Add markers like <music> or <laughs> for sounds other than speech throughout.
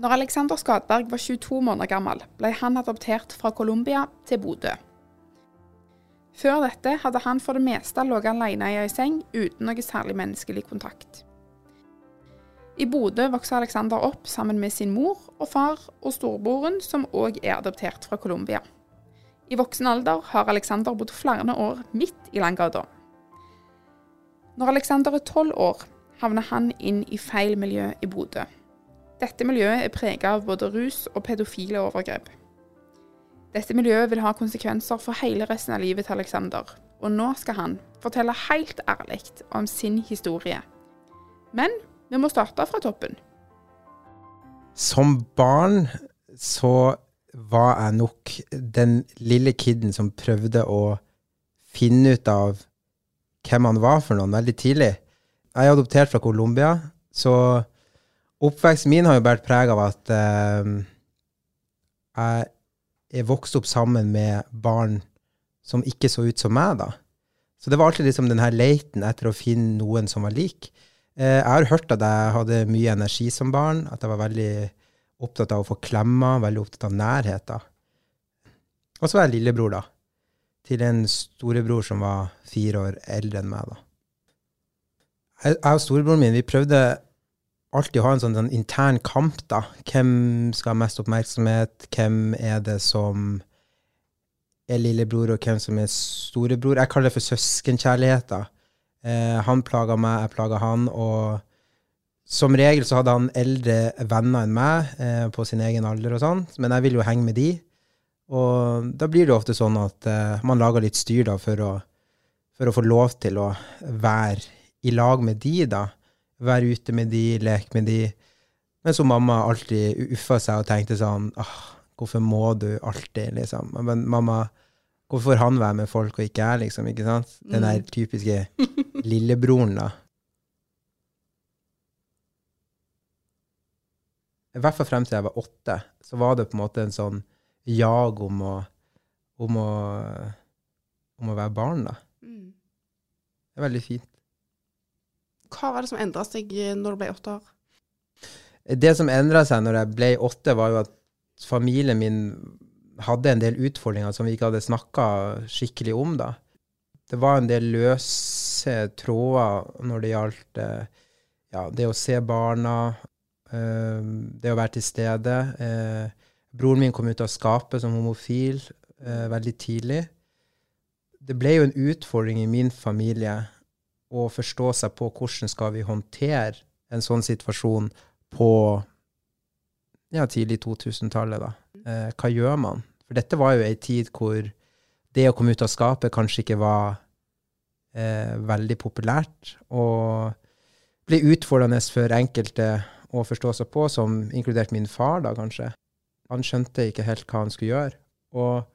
Når Alexander Skadberg var 22 måneder gammel, ble han adoptert fra Colombia til Bodø. Før dette hadde han for det meste ligget alene i ei seng uten noe særlig menneskelig kontakt. I Bodø vokste Alexander opp sammen med sin mor og far og storebroren, som òg er adoptert fra Colombia. I voksen alder har Alexander bodd flere år midt i Langgata. Når Alexander er tolv år, havner han inn i feil miljø i Bodø. Dette miljøet er prega av både rus og pedofile overgrep. Dette miljøet vil ha konsekvenser for hele resten av livet til Alexander, og nå skal han fortelle helt ærlig om sin historie. Men vi må starte fra toppen. Som barn så var jeg nok den lille kiden som prøvde å finne ut av hvem han var for noen veldig tidlig. Jeg er adoptert fra Colombia, så oppveksten min har jo båret preg av at eh, jeg er vokst opp sammen med barn som ikke så ut som meg, da. Så det var alltid liksom den her leiten etter å finne noen som var lik. Eh, jeg har hørt at jeg hadde mye energi som barn, at jeg var veldig opptatt av å få klemmer, veldig opptatt av nærhet. da. Og så var jeg lillebror, da. Til en storebror som var fire år eldre enn meg, da. Jeg og storebroren min vi prøvde alltid ha en sånn, sånn intern kamp, da. Hvem skal ha mest oppmerksomhet? Hvem er det som er lillebror, og hvem som er storebror? Jeg kaller det for søskenkjærlighet, da. Eh, han plaga meg, jeg plaga han, og som regel så hadde han eldre venner enn meg eh, på sin egen alder og sånn, men jeg ville jo henge med de. Og da blir det ofte sånn at eh, man lager litt styr da for å, for å få lov til å være i lag med de, da. Være ute med de, leke med de. Men så mamma alltid uffa seg og tenkte sånn ah, Hvorfor må du alltid, liksom? Men mamma, hvorfor får han være med folk og ikke jeg, liksom? Ikke sant? Den der typiske <laughs> lillebroren, da. I hvert fall frem til jeg var åtte, så var det på en måte en sånn jag om å, om å, om å være barn, da. Det er veldig fint. Hva var det som endra seg eh, når du ble åtte år? Det som endra seg når jeg ble åtte, var jo at familien min hadde en del utfordringer som vi ikke hadde snakka skikkelig om, da. Det var en del løse tråder når det gjaldt eh, ja, det å se barna, eh, det å være til stede. Broren min kom ut av skapet som homofil veldig tidlig. Det ble jo en utfordring i min familie å forstå seg på hvordan skal vi håndtere en sånn situasjon på ja, tidlig 2000-tallet, da. Eh, hva gjør man? For dette var jo ei tid hvor det å komme ut av skapet kanskje ikke var eh, veldig populært, og ble utfordrende for enkelte å forstå seg på, som inkludert min far, da kanskje. Han skjønte ikke helt hva han skulle gjøre. Og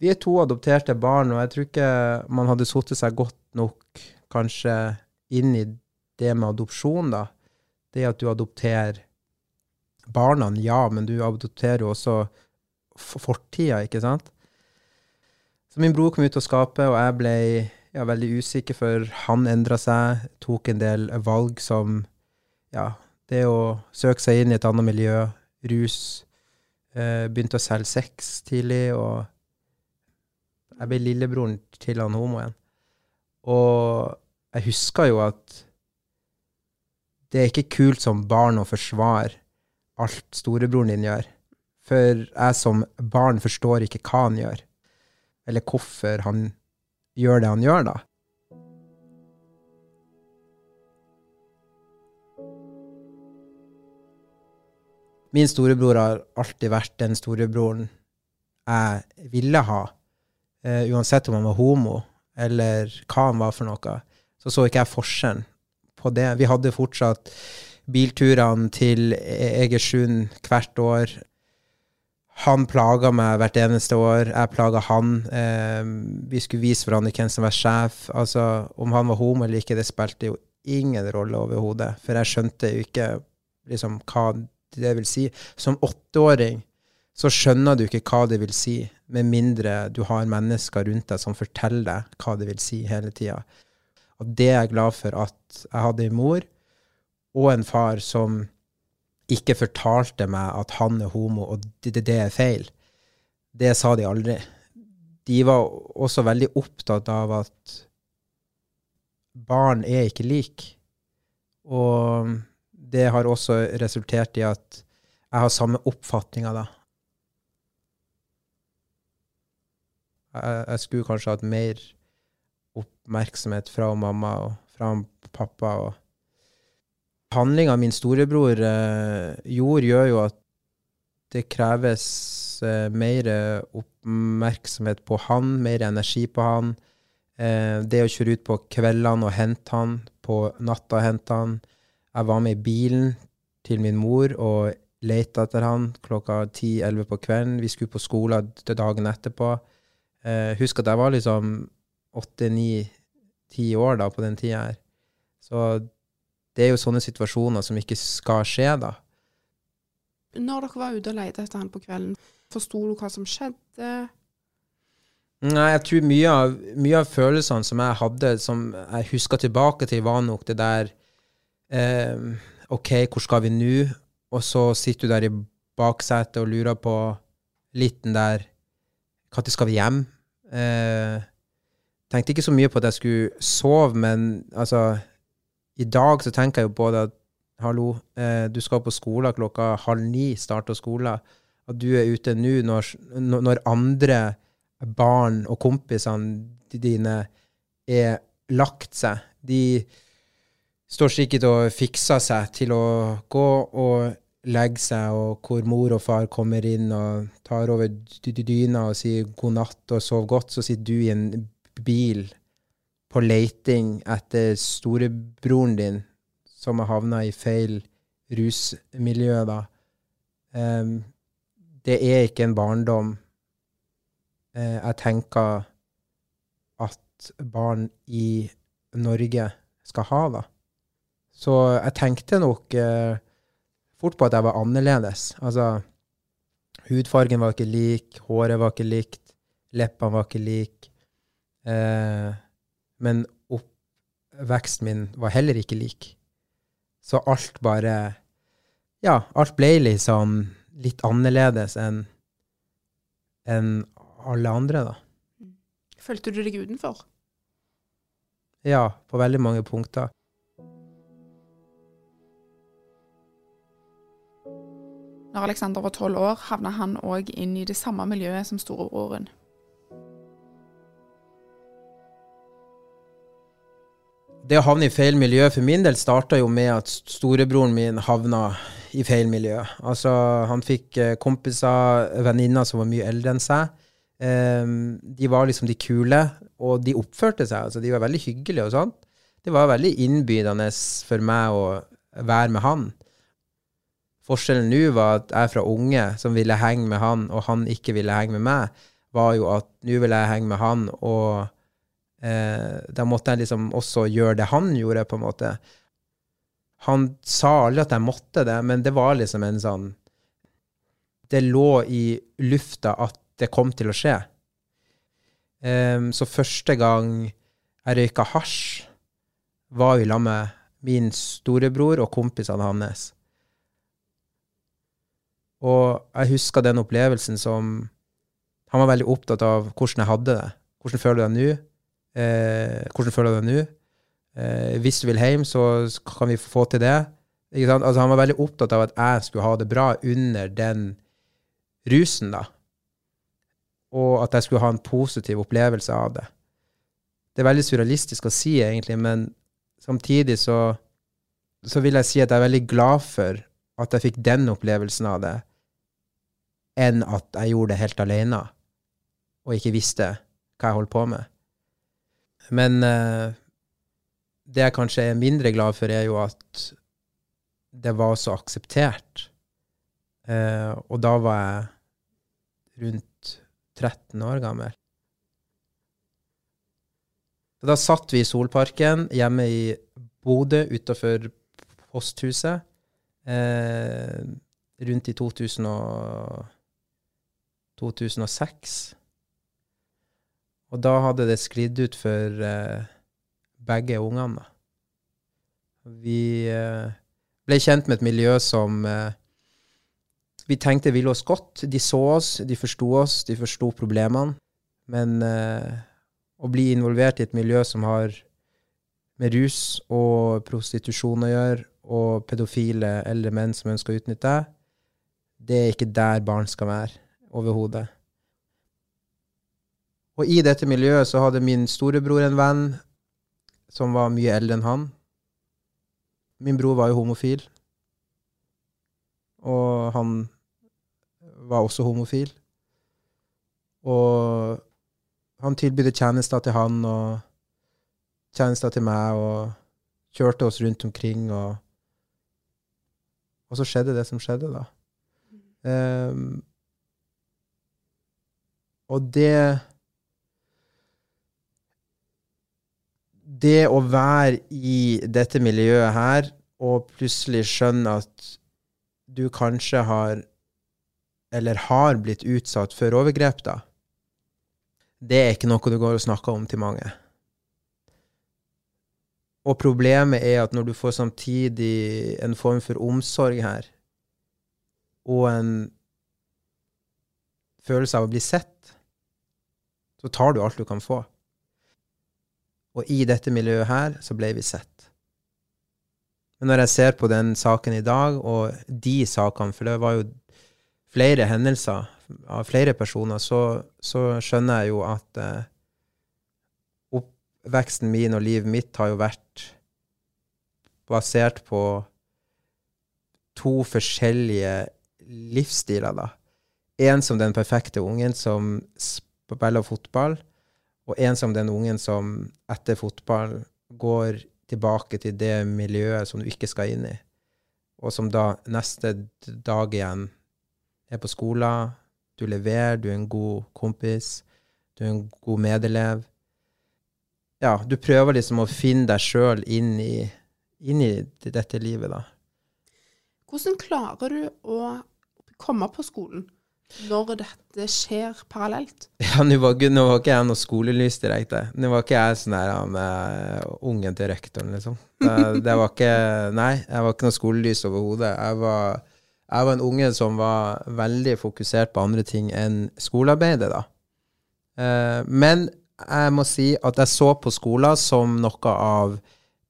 vi er to adopterte barn, og jeg tror ikke man hadde satt seg godt nok kanskje inn i det med adopsjon, da. Det at du adopterer barna, ja, men du adopterer jo også fortida, ikke sant? Så min bror kom ut av skapet, og jeg ble ja, veldig usikker, for han endra seg, tok en del valg som ja, det å søke seg inn i et annet miljø, rus, eh, begynte å selge sex tidlig, og jeg ble lillebroren til han homoen. Og jeg husker jo at det er ikke kult som barn å forsvare alt storebroren din gjør. For jeg som barn forstår ikke hva han gjør, eller hvorfor han gjør det han gjør, da. Min storebror har alltid vært den storebroren jeg ville ha eh, uansett om han var homo, eller hva han var for noe, så så ikke jeg forskjellen på det. Vi hadde fortsatt bilturene til Egersund hvert år. Han plaga meg hvert eneste år. Jeg plaga han. Eh, vi skulle vise hverandre hvem som var sjef. Altså, om han var homo eller ikke, det spilte jo ingen rolle overhodet. For jeg skjønte jo ikke liksom, hva det vil si. Som åtteåring så skjønner du ikke hva det vil si, med mindre du har mennesker rundt deg som forteller deg hva det vil si hele tida. Og det er jeg glad for at jeg hadde en mor og en far som ikke fortalte meg at han er homo, og det, det, det er feil. Det sa de aldri. De var også veldig opptatt av at barn er ikke like. Og det har også resultert i at jeg har samme oppfatninga da. Jeg, jeg skulle kanskje hatt mer oppmerksomhet fra mamma og fra pappa. og Handlinga min storebror eh, gjorde, gjør jo at det kreves eh, mer oppmerksomhet på han, mer energi på han. Eh, det å kjøre ut på kveldene og hente han, på natta hente han. Jeg var med i bilen til min mor og lette etter han klokka 10-11 på kvelden. Vi skulle på skolen dagen etterpå. Eh, husk at jeg var liksom åtte-ni-ti år da på den tida her. Så det er jo sånne situasjoner som ikke skal skje, da. Når dere var ute og lette etter han på kvelden, forsto du hva som skjedde? Nei, jeg tror mye av, mye av følelsene som jeg hadde, som jeg husker tilbake til, var nok det der eh, OK, hvor skal vi nå? Og så sitter du der i baksetet og lurer på litt den der Når skal vi hjem? Eh, tenkte ikke så mye på at jeg skulle sove, men altså I dag så tenker jeg jo på det at hallo, eh, du skal på skolen klokka halv ni, starter skolen. At du er ute nå når, når andre barn og kompisene dine er lagt seg. De står sikkert og fikser seg til å gå og legge seg, og hvor mor og far kommer inn og tar over dyna og sier god natt og sov godt, så sitter du i en bil på leiting etter storebroren din som har havna i feil rusmiljø, da. Um, det er ikke en barndom uh, jeg tenker at barn i Norge skal ha, da. Så jeg tenkte nok uh, fort på at jeg var annerledes. Altså, hudfargen var ikke lik, håret var ikke likt, leppene var ikke lik. Eh, men oppveksten min var heller ikke lik. Så alt bare Ja, alt ble liksom litt annerledes enn enn alle andre, da. Følte du deg utenfor? Ja, på veldig mange punkter. Når Alexander var tolv år, havna han òg inn i det samme miljøet som storebroren. det å havne i feil miljø for min del starta jo med at storebroren min havna i feil miljø. Altså, han fikk eh, kompiser, venninner som var mye eldre enn seg. Um, de var liksom de kule, og de oppførte seg. Altså, de var veldig hyggelige og sånn. Det var veldig innbydende for meg å være med han. Forskjellen nå var at jeg fra unge som ville henge med han, og han ikke ville henge med meg, var jo at nå vil jeg henge med han, og eh, da måtte jeg liksom også gjøre det han gjorde, på en måte. Han sa aldri at jeg måtte det, men det var liksom en sånn Det lå i lufta at det kom til å skje. Um, så første gang jeg røyka hasj, var i lag med min storebror og kompisene hans. Og jeg husker den opplevelsen som Han var veldig opptatt av hvordan jeg hadde det. Hvordan føler du deg nå? Eh, hvordan føler du deg nå? Eh, hvis du vil hjem, så kan vi få til det. Altså, han var veldig opptatt av at jeg skulle ha det bra under den rusen, da. Og at jeg skulle ha en positiv opplevelse av det. Det er veldig surrealistisk å si, egentlig, men samtidig så, så vil jeg si at jeg er veldig glad for at jeg fikk den opplevelsen av det, enn at jeg gjorde det helt alene og ikke visste hva jeg holdt på med. Men eh, det jeg kanskje er mindre glad for, er jo at det var så akseptert. Eh, og da var jeg rundt 13 år gammel. Så da satt vi i Solparken hjemme i Bodø utafor posthuset eh, rundt i 2000 og 2006. Og da hadde det sklidd ut for eh, begge ungene. Vi eh, ble kjent med et miljø som eh, vi tenkte ville oss godt. De så oss, de forsto oss, de forsto problemene. Men eh, å bli involvert i et miljø som har med rus og prostitusjon å gjøre, og pedofile eldre menn som ønsker å utnytte deg, det er ikke der barn skal være overhodet. Og i dette miljøet så hadde min storebror en venn som var mye eldre enn han. Min bror var jo homofil. Og han var også homofil. Og han tilbydde tjenester til han og tjenester til meg, og kjørte oss rundt omkring, og, og så skjedde det som skjedde, da. Um, og det Det å være i dette miljøet her og plutselig skjønne at du kanskje har eller har blitt utsatt for overgrep, da, det er ikke noe du går og snakker om til mange. Og problemet er at når du får samtidig en form for omsorg her, og en følelse av å bli sett, så tar du alt du kan få. Og i dette miljøet her så ble vi sett. Men når jeg ser på den saken i dag, og de sakene, for det var jo flere hendelser av flere personer, så, så skjønner jeg jo at eh, oppveksten min og livet mitt har jo vært basert på to forskjellige livsstiler, da. En som den perfekte ungen som spiller fotball, og en som den ungen som etter fotball går tilbake til det miljøet som du ikke skal inn i, og som da neste dag igjen er på skolen, du leverer, du er en god kompis, du er en god medelev. Ja, du prøver liksom å finne deg sjøl inn, inn, i dette livet, da. Hvordan klarer du å komme på skolen? Når dette skjer parallelt? <laughs> Ja, Nå var, nå var ikke jeg noe skolelys direkte. Nå var ikke jeg sånn der han uh, ungen til rektoren, liksom. Det, det, var ikke Nei, jeg var ikke noe skolelys overhodet. Jeg jeg var en unge som var veldig fokusert på andre ting enn skolearbeidet, da. Uh, men jeg må si at jeg så på skolen som noe av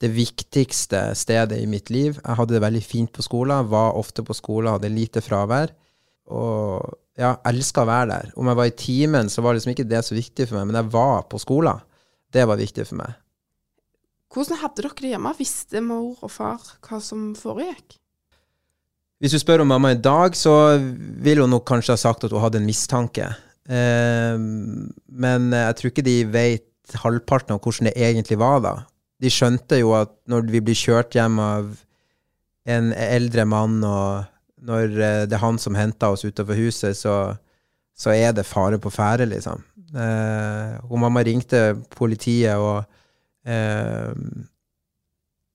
det viktigste stedet i mitt liv. Jeg hadde det veldig fint på skolen, var ofte på skolen, hadde lite fravær. Og ja, elska å være der. Om jeg var i timen, så var liksom ikke det så viktig for meg, men jeg var på skolen. Det var viktig for meg. Hvordan hadde dere det hjemme? Visste mor og far hva som foregikk? Hvis du spør om mamma i dag, så vil hun nok kanskje ha sagt at hun hadde en mistanke. Eh, men jeg tror ikke de vet halvparten av hvordan det egentlig var da. De skjønte jo at når vi blir kjørt hjem av en eldre mann og når eh, det er han som henter oss utenfor huset, så, så er det fare på ferde, liksom. Eh, og mamma ringte politiet, og eh,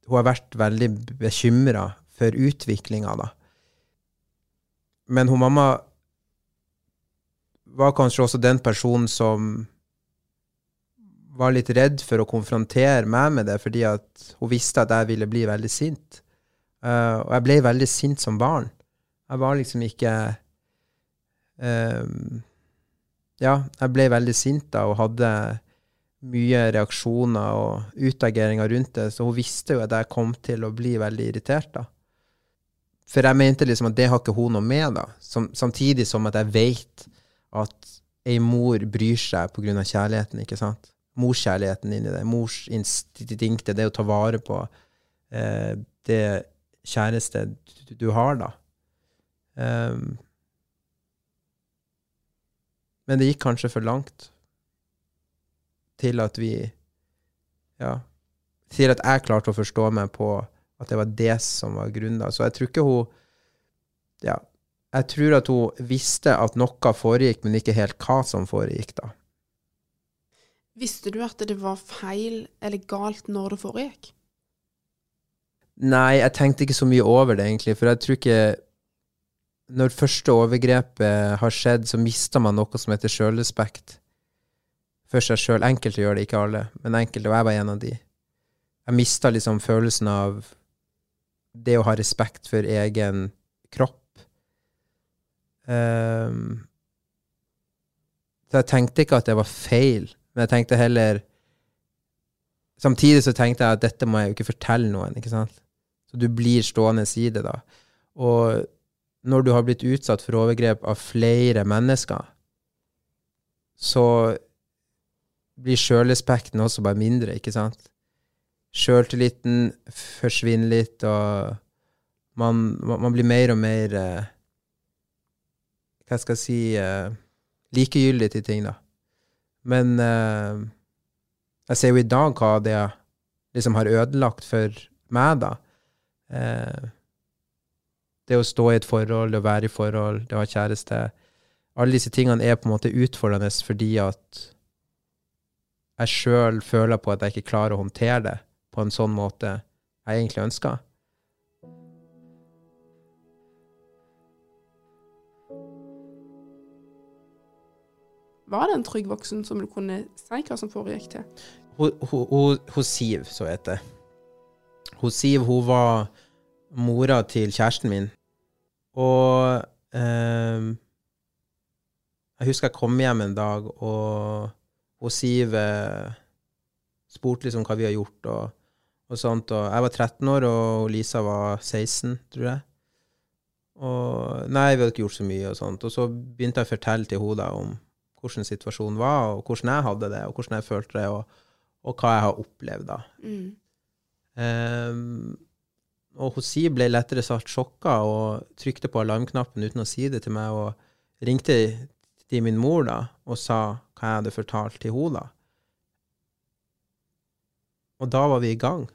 hun har vært veldig bekymra for utviklinga, da. Men hun mamma var kanskje også den personen som var litt redd for å konfrontere meg med det, fordi at hun visste at jeg ville bli veldig sint. Uh, og jeg ble veldig sint som barn. Jeg var liksom ikke um, Ja, jeg ble veldig sint da og hadde mye reaksjoner og utageringer rundt det, så hun visste jo at jeg kom til å bli veldig irritert da. For jeg mente liksom at det har ikke hun noe med, da. Som, samtidig som at jeg vet at ei mor bryr seg av kjærligheten, ikke sant. Morskjærligheten inni det. Morsinstinktet, det å ta vare på eh, det kjæreste du, du har, da. Um, men det gikk kanskje for langt. til at vi Ja. Til at jeg klarte å forstå meg på at det var det som var grunnen. Så jeg tror ikke hun Ja. Jeg tror at hun visste at noe foregikk, men ikke helt hva som foregikk, da. Visste du at det var feil eller galt når det foregikk? Nei, jeg tenkte ikke så mye over det, egentlig. For jeg tror ikke Når første overgrepet har skjedd, så mister man noe som heter sjølrespekt. For seg sjøl. Enkelte gjør det, ikke alle. Men enkelte, og jeg var en av de. Jeg mista liksom følelsen av det å ha respekt for egen kropp. Um, så jeg tenkte ikke at det var feil, men jeg tenkte heller Samtidig så tenkte jeg at dette må jeg jo ikke fortelle noen, ikke sant? Så du blir stående i det, da. Og når du har blitt utsatt for overgrep av flere mennesker, så blir sjølrespekten også bare mindre, ikke sant? Sjøltilliten forsvinner litt, og man, man, blir mer og mer eh, Hva skal jeg si eh, Likegyldig til ting, da. Men eh, jeg ser jo i dag hva det liksom har ødelagt for meg, da. Eh, det å stå i et forhold, det å være i forhold, det å ha kjæreste Alle disse tingene er på en måte utfordrende fordi at jeg sjøl føler på at jeg ikke klarer å håndtere det på en sånn måte jeg egentlig ønsker. Var det en trygg voksen som du kunne si hva som foregikk til? Hun Siv, så heter det. Hun Siv hun var mora til kjæresten min. Og eh, jeg husker jeg kom hjem en dag, og og Siv eh, spurte liksom hva vi har gjort, og, og, sånt. Og jeg var 13 år, og Lisa var 16, tror jeg. Og nei, vi hadde ikke gjort så mye, og sånt. Og så begynte jeg å fortelle til henne om hvordan situasjonen var, og hvordan jeg hadde det, og hvordan jeg følte det, og, og hva jeg har opplevd da. Mm. Um, og Hosi ble lettere sagt sjokka og trykte på alarmknappen uten å si det til meg, og ringte til min mor da og sa hva jeg hadde fortalt til henne. da. Og da var vi i gang.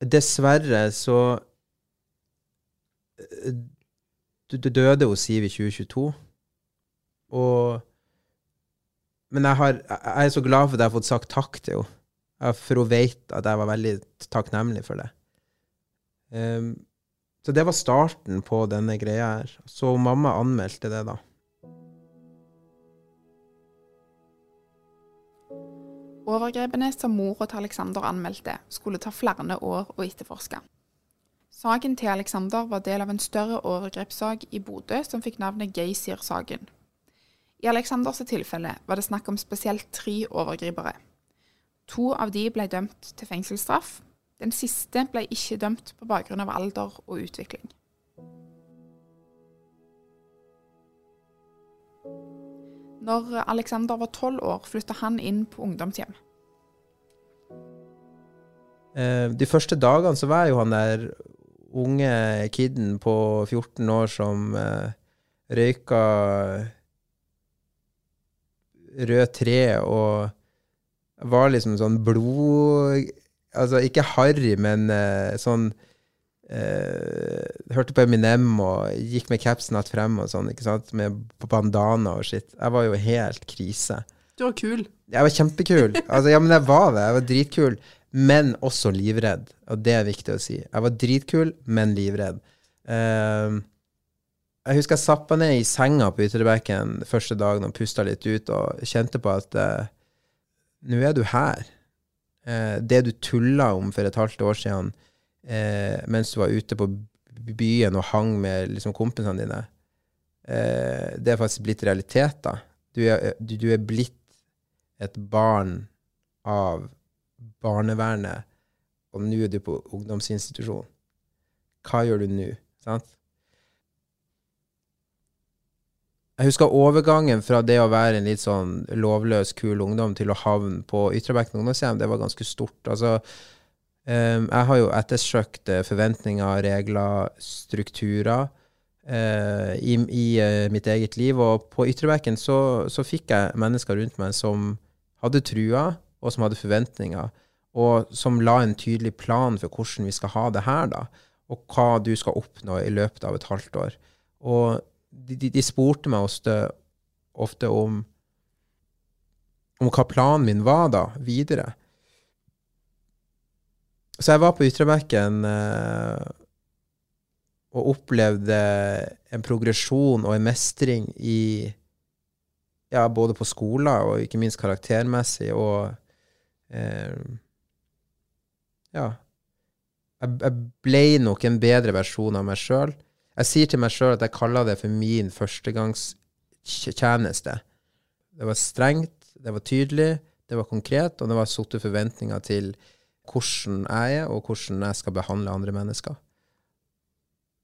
Dessverre så eh, døde hos Siv i 2022. Og Men jeg, har, jeg, er så glad for at jeg har fått sagt takk til henne. For hun vet at jeg var veldig takknemlig for det. Um, så det var starten på denne greia her. Så mamma anmeldte det, da. Overgrepene som mora til Alexander anmeldte, skulle ta flere år å etterforske. Saken til Alexander var del av en større overgrepssak i Bodø som fikk navnet Geysir-saken. I Alexanders tilfelle var det snakk om spesielt tre overgripere. To av de ble dømt til fengselsstraff. Den siste ble ikke dømt på bakgrunn av alder og utvikling. Når Alexander var tolv år, flytta han inn på ungdomshjem. Eh, de første dagene så var jo han der unge kiden på 14 år som eh, røyka rød tre og var liksom sånn blod Altså ikke harry, men uh, sånn uh, Hørte på Eminem og gikk med capsen att frem og sånn, ikke sant? Med bandana og shit. Jeg var jo helt krise. Du var kul. Jeg var kjempekul. Altså, ja, men jeg var det. Jeg var dritkul, men også livredd. Og det er viktig å si. Jeg var dritkul, men livredd. Uh, jeg husker jeg sappa ned i senga på Ytrebekken første dagen og pusta litt ut og kjente på at uh, nå er du her. Uh, det du tulla om for et halvt år siden uh, mens du var ute på byen og hang med liksom, kompisene dine, det er faktisk blitt realitet, da. Du er, du er blitt et barn av barnevernet, og nå er du på ungdomsinstitusjon. Hva gjør du nå? Sant? Jeg husker overgangen fra det å være en litt sånn lovløs, kul ungdom til å havne på Ytrebekken ungdomshjem, det var ganske stort. Altså, um, jeg har jo ettersøkt forventninger, regler, strukturer. uh, i, i uh, mitt eget liv. Og på Ytrebekken så, så fikk jeg mennesker rundt meg som hadde trua, og som hadde forventninger, og som la en tydelig plan for hvordan vi skal ha det her, da, og hva du skal oppnå i løpet av et halvt år. Og de, de, de spurte meg ofte, ofte om, om hva planen min var da, videre. Så jeg var på Ytrebekken eh, og opplevde en progresjon og en mestring i ja, både på skoler og ikke minst karaktermessig, og eh, ja jeg, jeg, ble nok en bedre versjon av meg sjøl. Jeg sier til meg sjøl at jeg kaller det for min førstegangstjeneste. Det var strengt, det var tydelig, det var konkret, og det var satte forventninger til hvordan jeg er, og hvordan jeg skal behandle andre mennesker.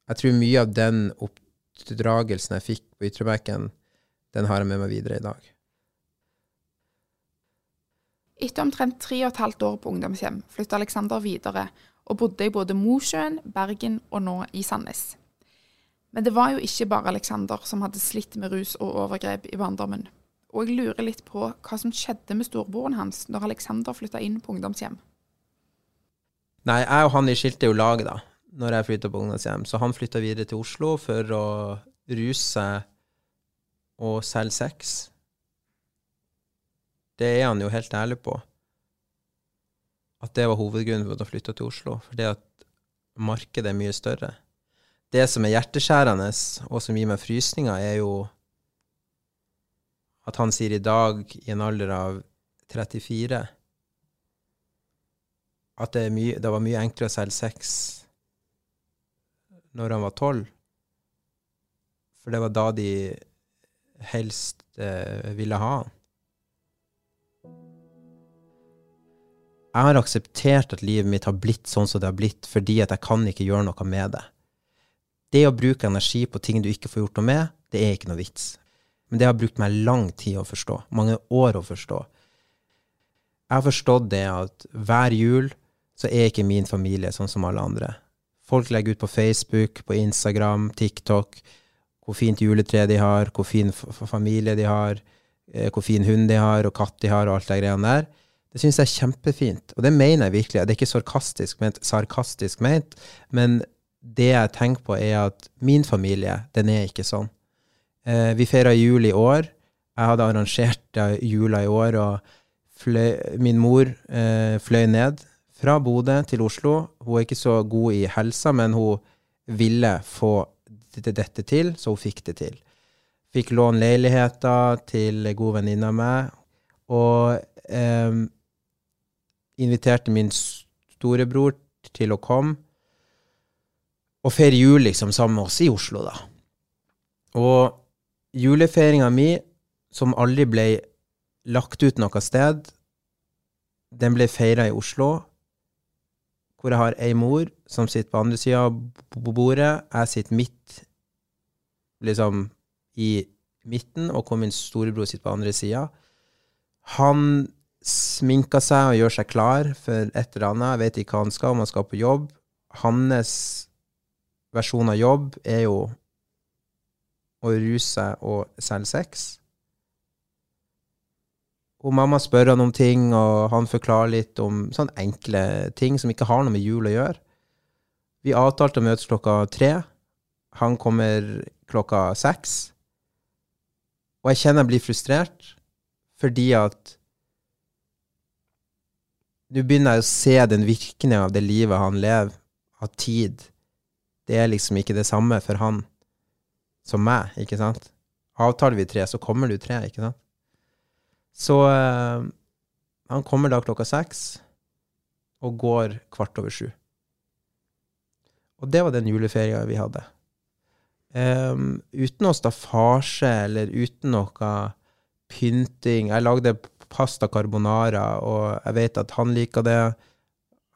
Jeg tror mye av den oppdragelsen jeg fikk på Ytrebekken, den har jeg med meg videre i dag. Etter omtrent tre og et halvt år på ungdomshjem flytta Alexander videre og bodde i både Mosjøen, Bergen og nå i Sandnes. Men det var jo ikke bare Alexander som hadde slitt med rus og overgrep i barndommen. Og jeg lurer litt på hva som skjedde med storebroren hans når Alexander flytta inn på ungdomshjem. Nei, jeg og han skilte jo lag, da når jeg flytta på ungdomshjem. Så han flytta videre til Oslo for å ruse seg og selge sex. Det er han jo helt ærlig på. At det var hovedgrunnen for at han flytta til Oslo. Fordi at markedet er mye større. Det som er hjerteskjærende, og som gir meg frysninger, er jo at han sier i dag, i en alder av 34, at det, mye, det var mye enklere å selge sex når han var tolv. For det var da de helst eh, ville ha han. Jeg har akseptert at livet mitt har blitt sånn som det har blitt, fordi at jeg kan ikke gjøre noe med det. Det å bruke energi på ting du ikke får gjort noe med, det er ikke noe vits. Men det har brukt meg lang tid å forstå. Mange år å forstå. Jeg har forstått det at hver jul så er ikke min familie sånn som alle andre. Folk legger ut på Facebook, på Instagram, TikTok hvor fint juletre de har, hvor fin familie de har, eh, hvor fin hund de har, og katt de har, og alt det greiene der. Det syns jeg er kjempefint, og det mener jeg virkelig. Det er ikke sarkastisk ment, sarkastisk ment, men det jeg tenker på, er at min familie, den er ikke sånn. Eh, vi feira jul i år. Jeg hadde arrangert jula i år, og fløy, min mor eh, fløy ned fra Bodø til Oslo. Hun er ikke så god i helsa, men hun ville få dette til, så hun fikk det til. Fikk låne leiligheter til god venninne av meg, og eh, inviterte min storebror til å komme og feire jul liksom sammen med oss i Oslo, da. Og julefeiringa mi, som aldri ble lagt ut noe sted, den ble feira i Oslo hvor jeg har ei mor som sitter på andre sida av bordet. Jeg sitter midt, liksom, i midten, og hvor min storebror sitter på andre sida. Han sminker seg og gjør seg klar for et eller annet. Jeg vet ikke hva han skal, om han skal på jobb. Hans versjon av jobb er jo å ruse seg og selge sex. Og mamma spør han om ting, og han forklarer litt om sånne enkle ting som ikke har noe med jul å gjøre. Vi avtalte å møtes klokka tre. Han kommer klokka seks. Og jeg kjenner jeg blir frustrert fordi at Nå begynner jeg å se den virkningen av det livet han lever, av tid. Det er liksom ikke det samme for han som meg, ikke sant? Avtaler vi tre, så kommer du tre, ikke sant? Så uh, han kommer da klokka seks og går kvart over sju. Og det var den juleferia vi hadde. Um, uten noe staffasje eller uten noe pynting. Jeg lagde pasta carbonara, og jeg vet at han liker det.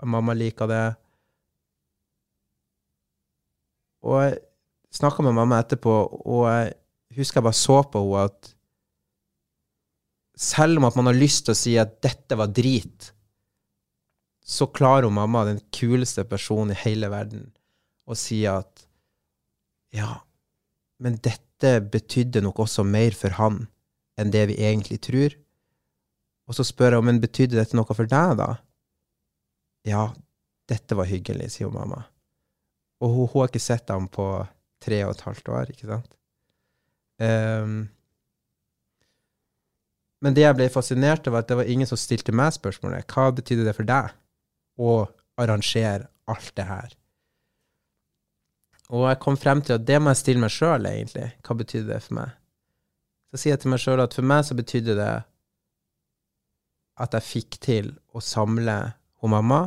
Mamma liker det. Og snakka med mamma etterpå, og jeg husker jeg bare så på henne at selv om at man har lyst til å si at 'dette var drit', så klarer hun mamma, den kuleste personen i hele verden, å si at 'ja, men dette betydde nok også mer for han enn det vi egentlig tror. Og så spør jeg men betydde dette noe for deg, da? Ja, dette var hyggelig, sier mamma. Og hun, hun har ikke sett ham på tre og et halvt år, ikke sant? Um, men det jeg ble fascinert av, var at det var ingen som stilte meg spørsmålet hva betydde det for deg å arrangere alt det her. Og jeg kom frem til at det må jeg stille meg sjøl, egentlig. Hva betydde det for meg? Så sier jeg til meg sjøl at for meg så betydde det at jeg fikk til å samle hun mamma.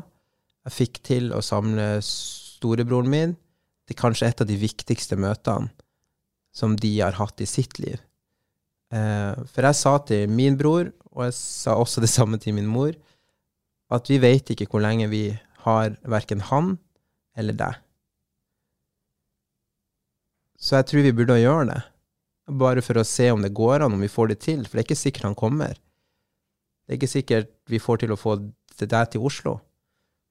Jeg fikk til å samle storebroren min til kanskje et av de viktigste møtene som de har hatt i sitt liv. Eh, for jeg sa til min bror, og jeg sa også det samme til min mor, at vi vet ikke hvor lenge vi har verken han eller deg. Så jeg tror vi burde gjøre det. Bare for å se om det går an, om vi får det til. For det er ikke sikkert han kommer. Det er ikke sikkert vi får til å få det der til Oslo.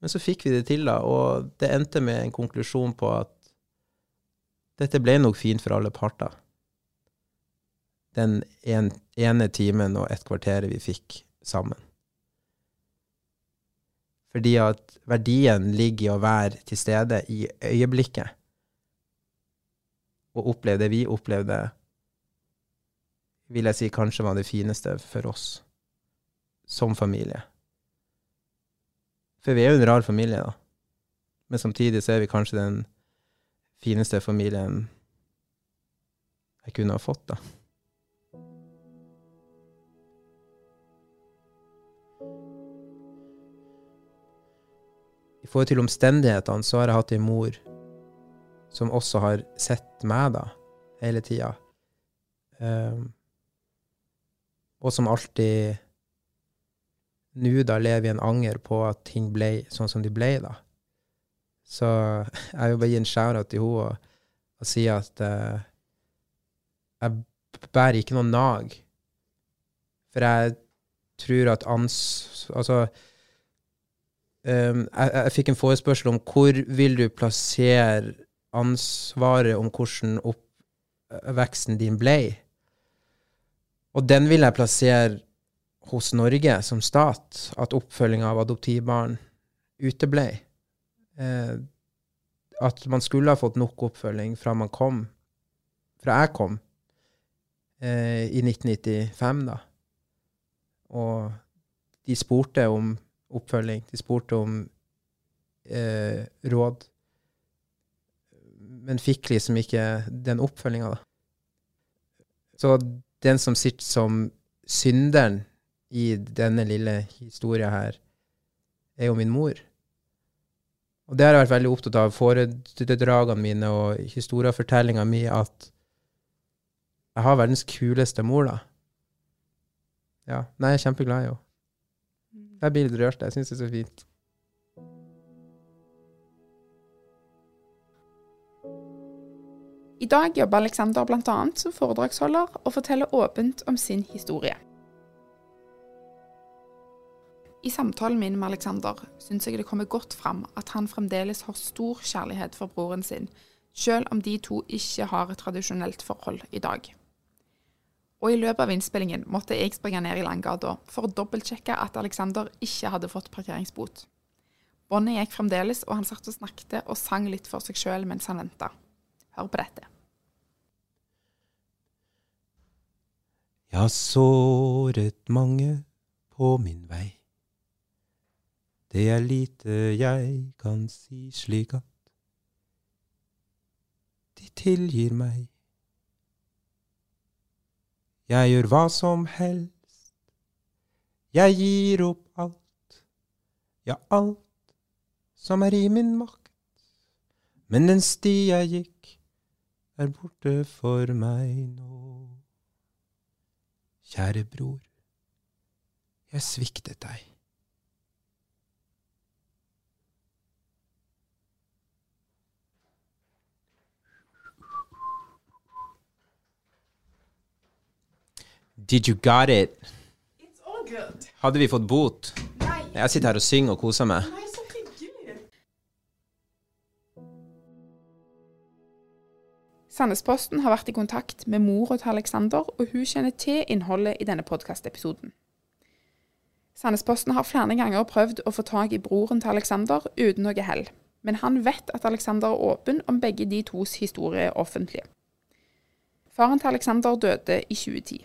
Men så fikk vi det til, da, og det endte med en konklusjon på at dette ble nok fint for alle parter. Den en, ene timen og et kvarter vi fikk sammen. Fordi at verdien ligger i å være til stede i øyeblikket og oppleve det vi opplevde, vil jeg si kanskje var det fineste for oss som familie. For vi er jo en rar familie, da. Men samtidig så er vi kanskje den fineste familien jeg kunne ha fått, da. I forhold til omstendighetene så har jeg hatt ei mor som også har sett meg, da, hele tida. Um, og som alltid nå da lever i en anger på at ting ble sånn som de ble, da. Så <laughs> jeg vil bare gi en shout-out til henne og, og, si at uh, jeg bærer ikke noe nag. For jeg tror at ans... Altså um, jeg, jeg, fikk en forespørsel om hvor vil du plassere ansvaret om hvordan oppveksten din ble. Og den vil jeg plassere hos Norge som stat, at oppfølginga av adoptivbarn uteble. Eh, at man skulle ha fått nok oppfølging fra man kom, fra jeg kom, eh, i 1995, da. Og de spurte om oppfølging. De spurte om eh, råd men fikk liksom ikke den oppfølginga, da. Så den som sitter som synderen i denne lille historia her, er jo min mor. Og det har jeg vært veldig opptatt av, foredragene mine og historiefortellinga mi, at jeg har verdens kuleste mor, da. Ja. Nei, jeg er kjempeglad i henne. Jeg blir litt rørt. Jeg syns det er så fint. I dag jobber Alexander bl.a. som foredragsholder og forteller åpent om sin historie. I samtalen min med Alexander syns jeg det kommer godt fram at han fremdeles har stor kjærlighet for broren sin, selv om de to ikke har et tradisjonelt forhold i dag. Og i løpet av innspillingen måtte jeg springe ned i Langgata for å dobbeltsjekke at Alexander ikke hadde fått parkeringsbot. Båndet gikk fremdeles, og han satt og snakket og sang litt for seg sjøl mens han venta. Hør på dette. Jeg har såret mange på min vei. Det er lite jeg kan si slik at de tilgir meg. Jeg gjør hva som helst, jeg gir opp alt, ja, alt som er i min makt. Men den sti jeg gikk, er borte for meg nå. Kjære bror, jeg sviktet deg. Did you got it? It's all good. Hadde vi fått bot? Nei. Jeg sitter her og synger og koser meg. Nei, så hyggelig. Sandnesposten har vært i kontakt med mora til Alexander, og hun kjenner til innholdet i denne podkastepisoden. Sandnesposten har flere ganger prøvd å få tak i broren til Alexander uten noe hell, men han vet at Alexander er åpen om begge de tos historie offentlig. Faren til Alexander døde i 2010.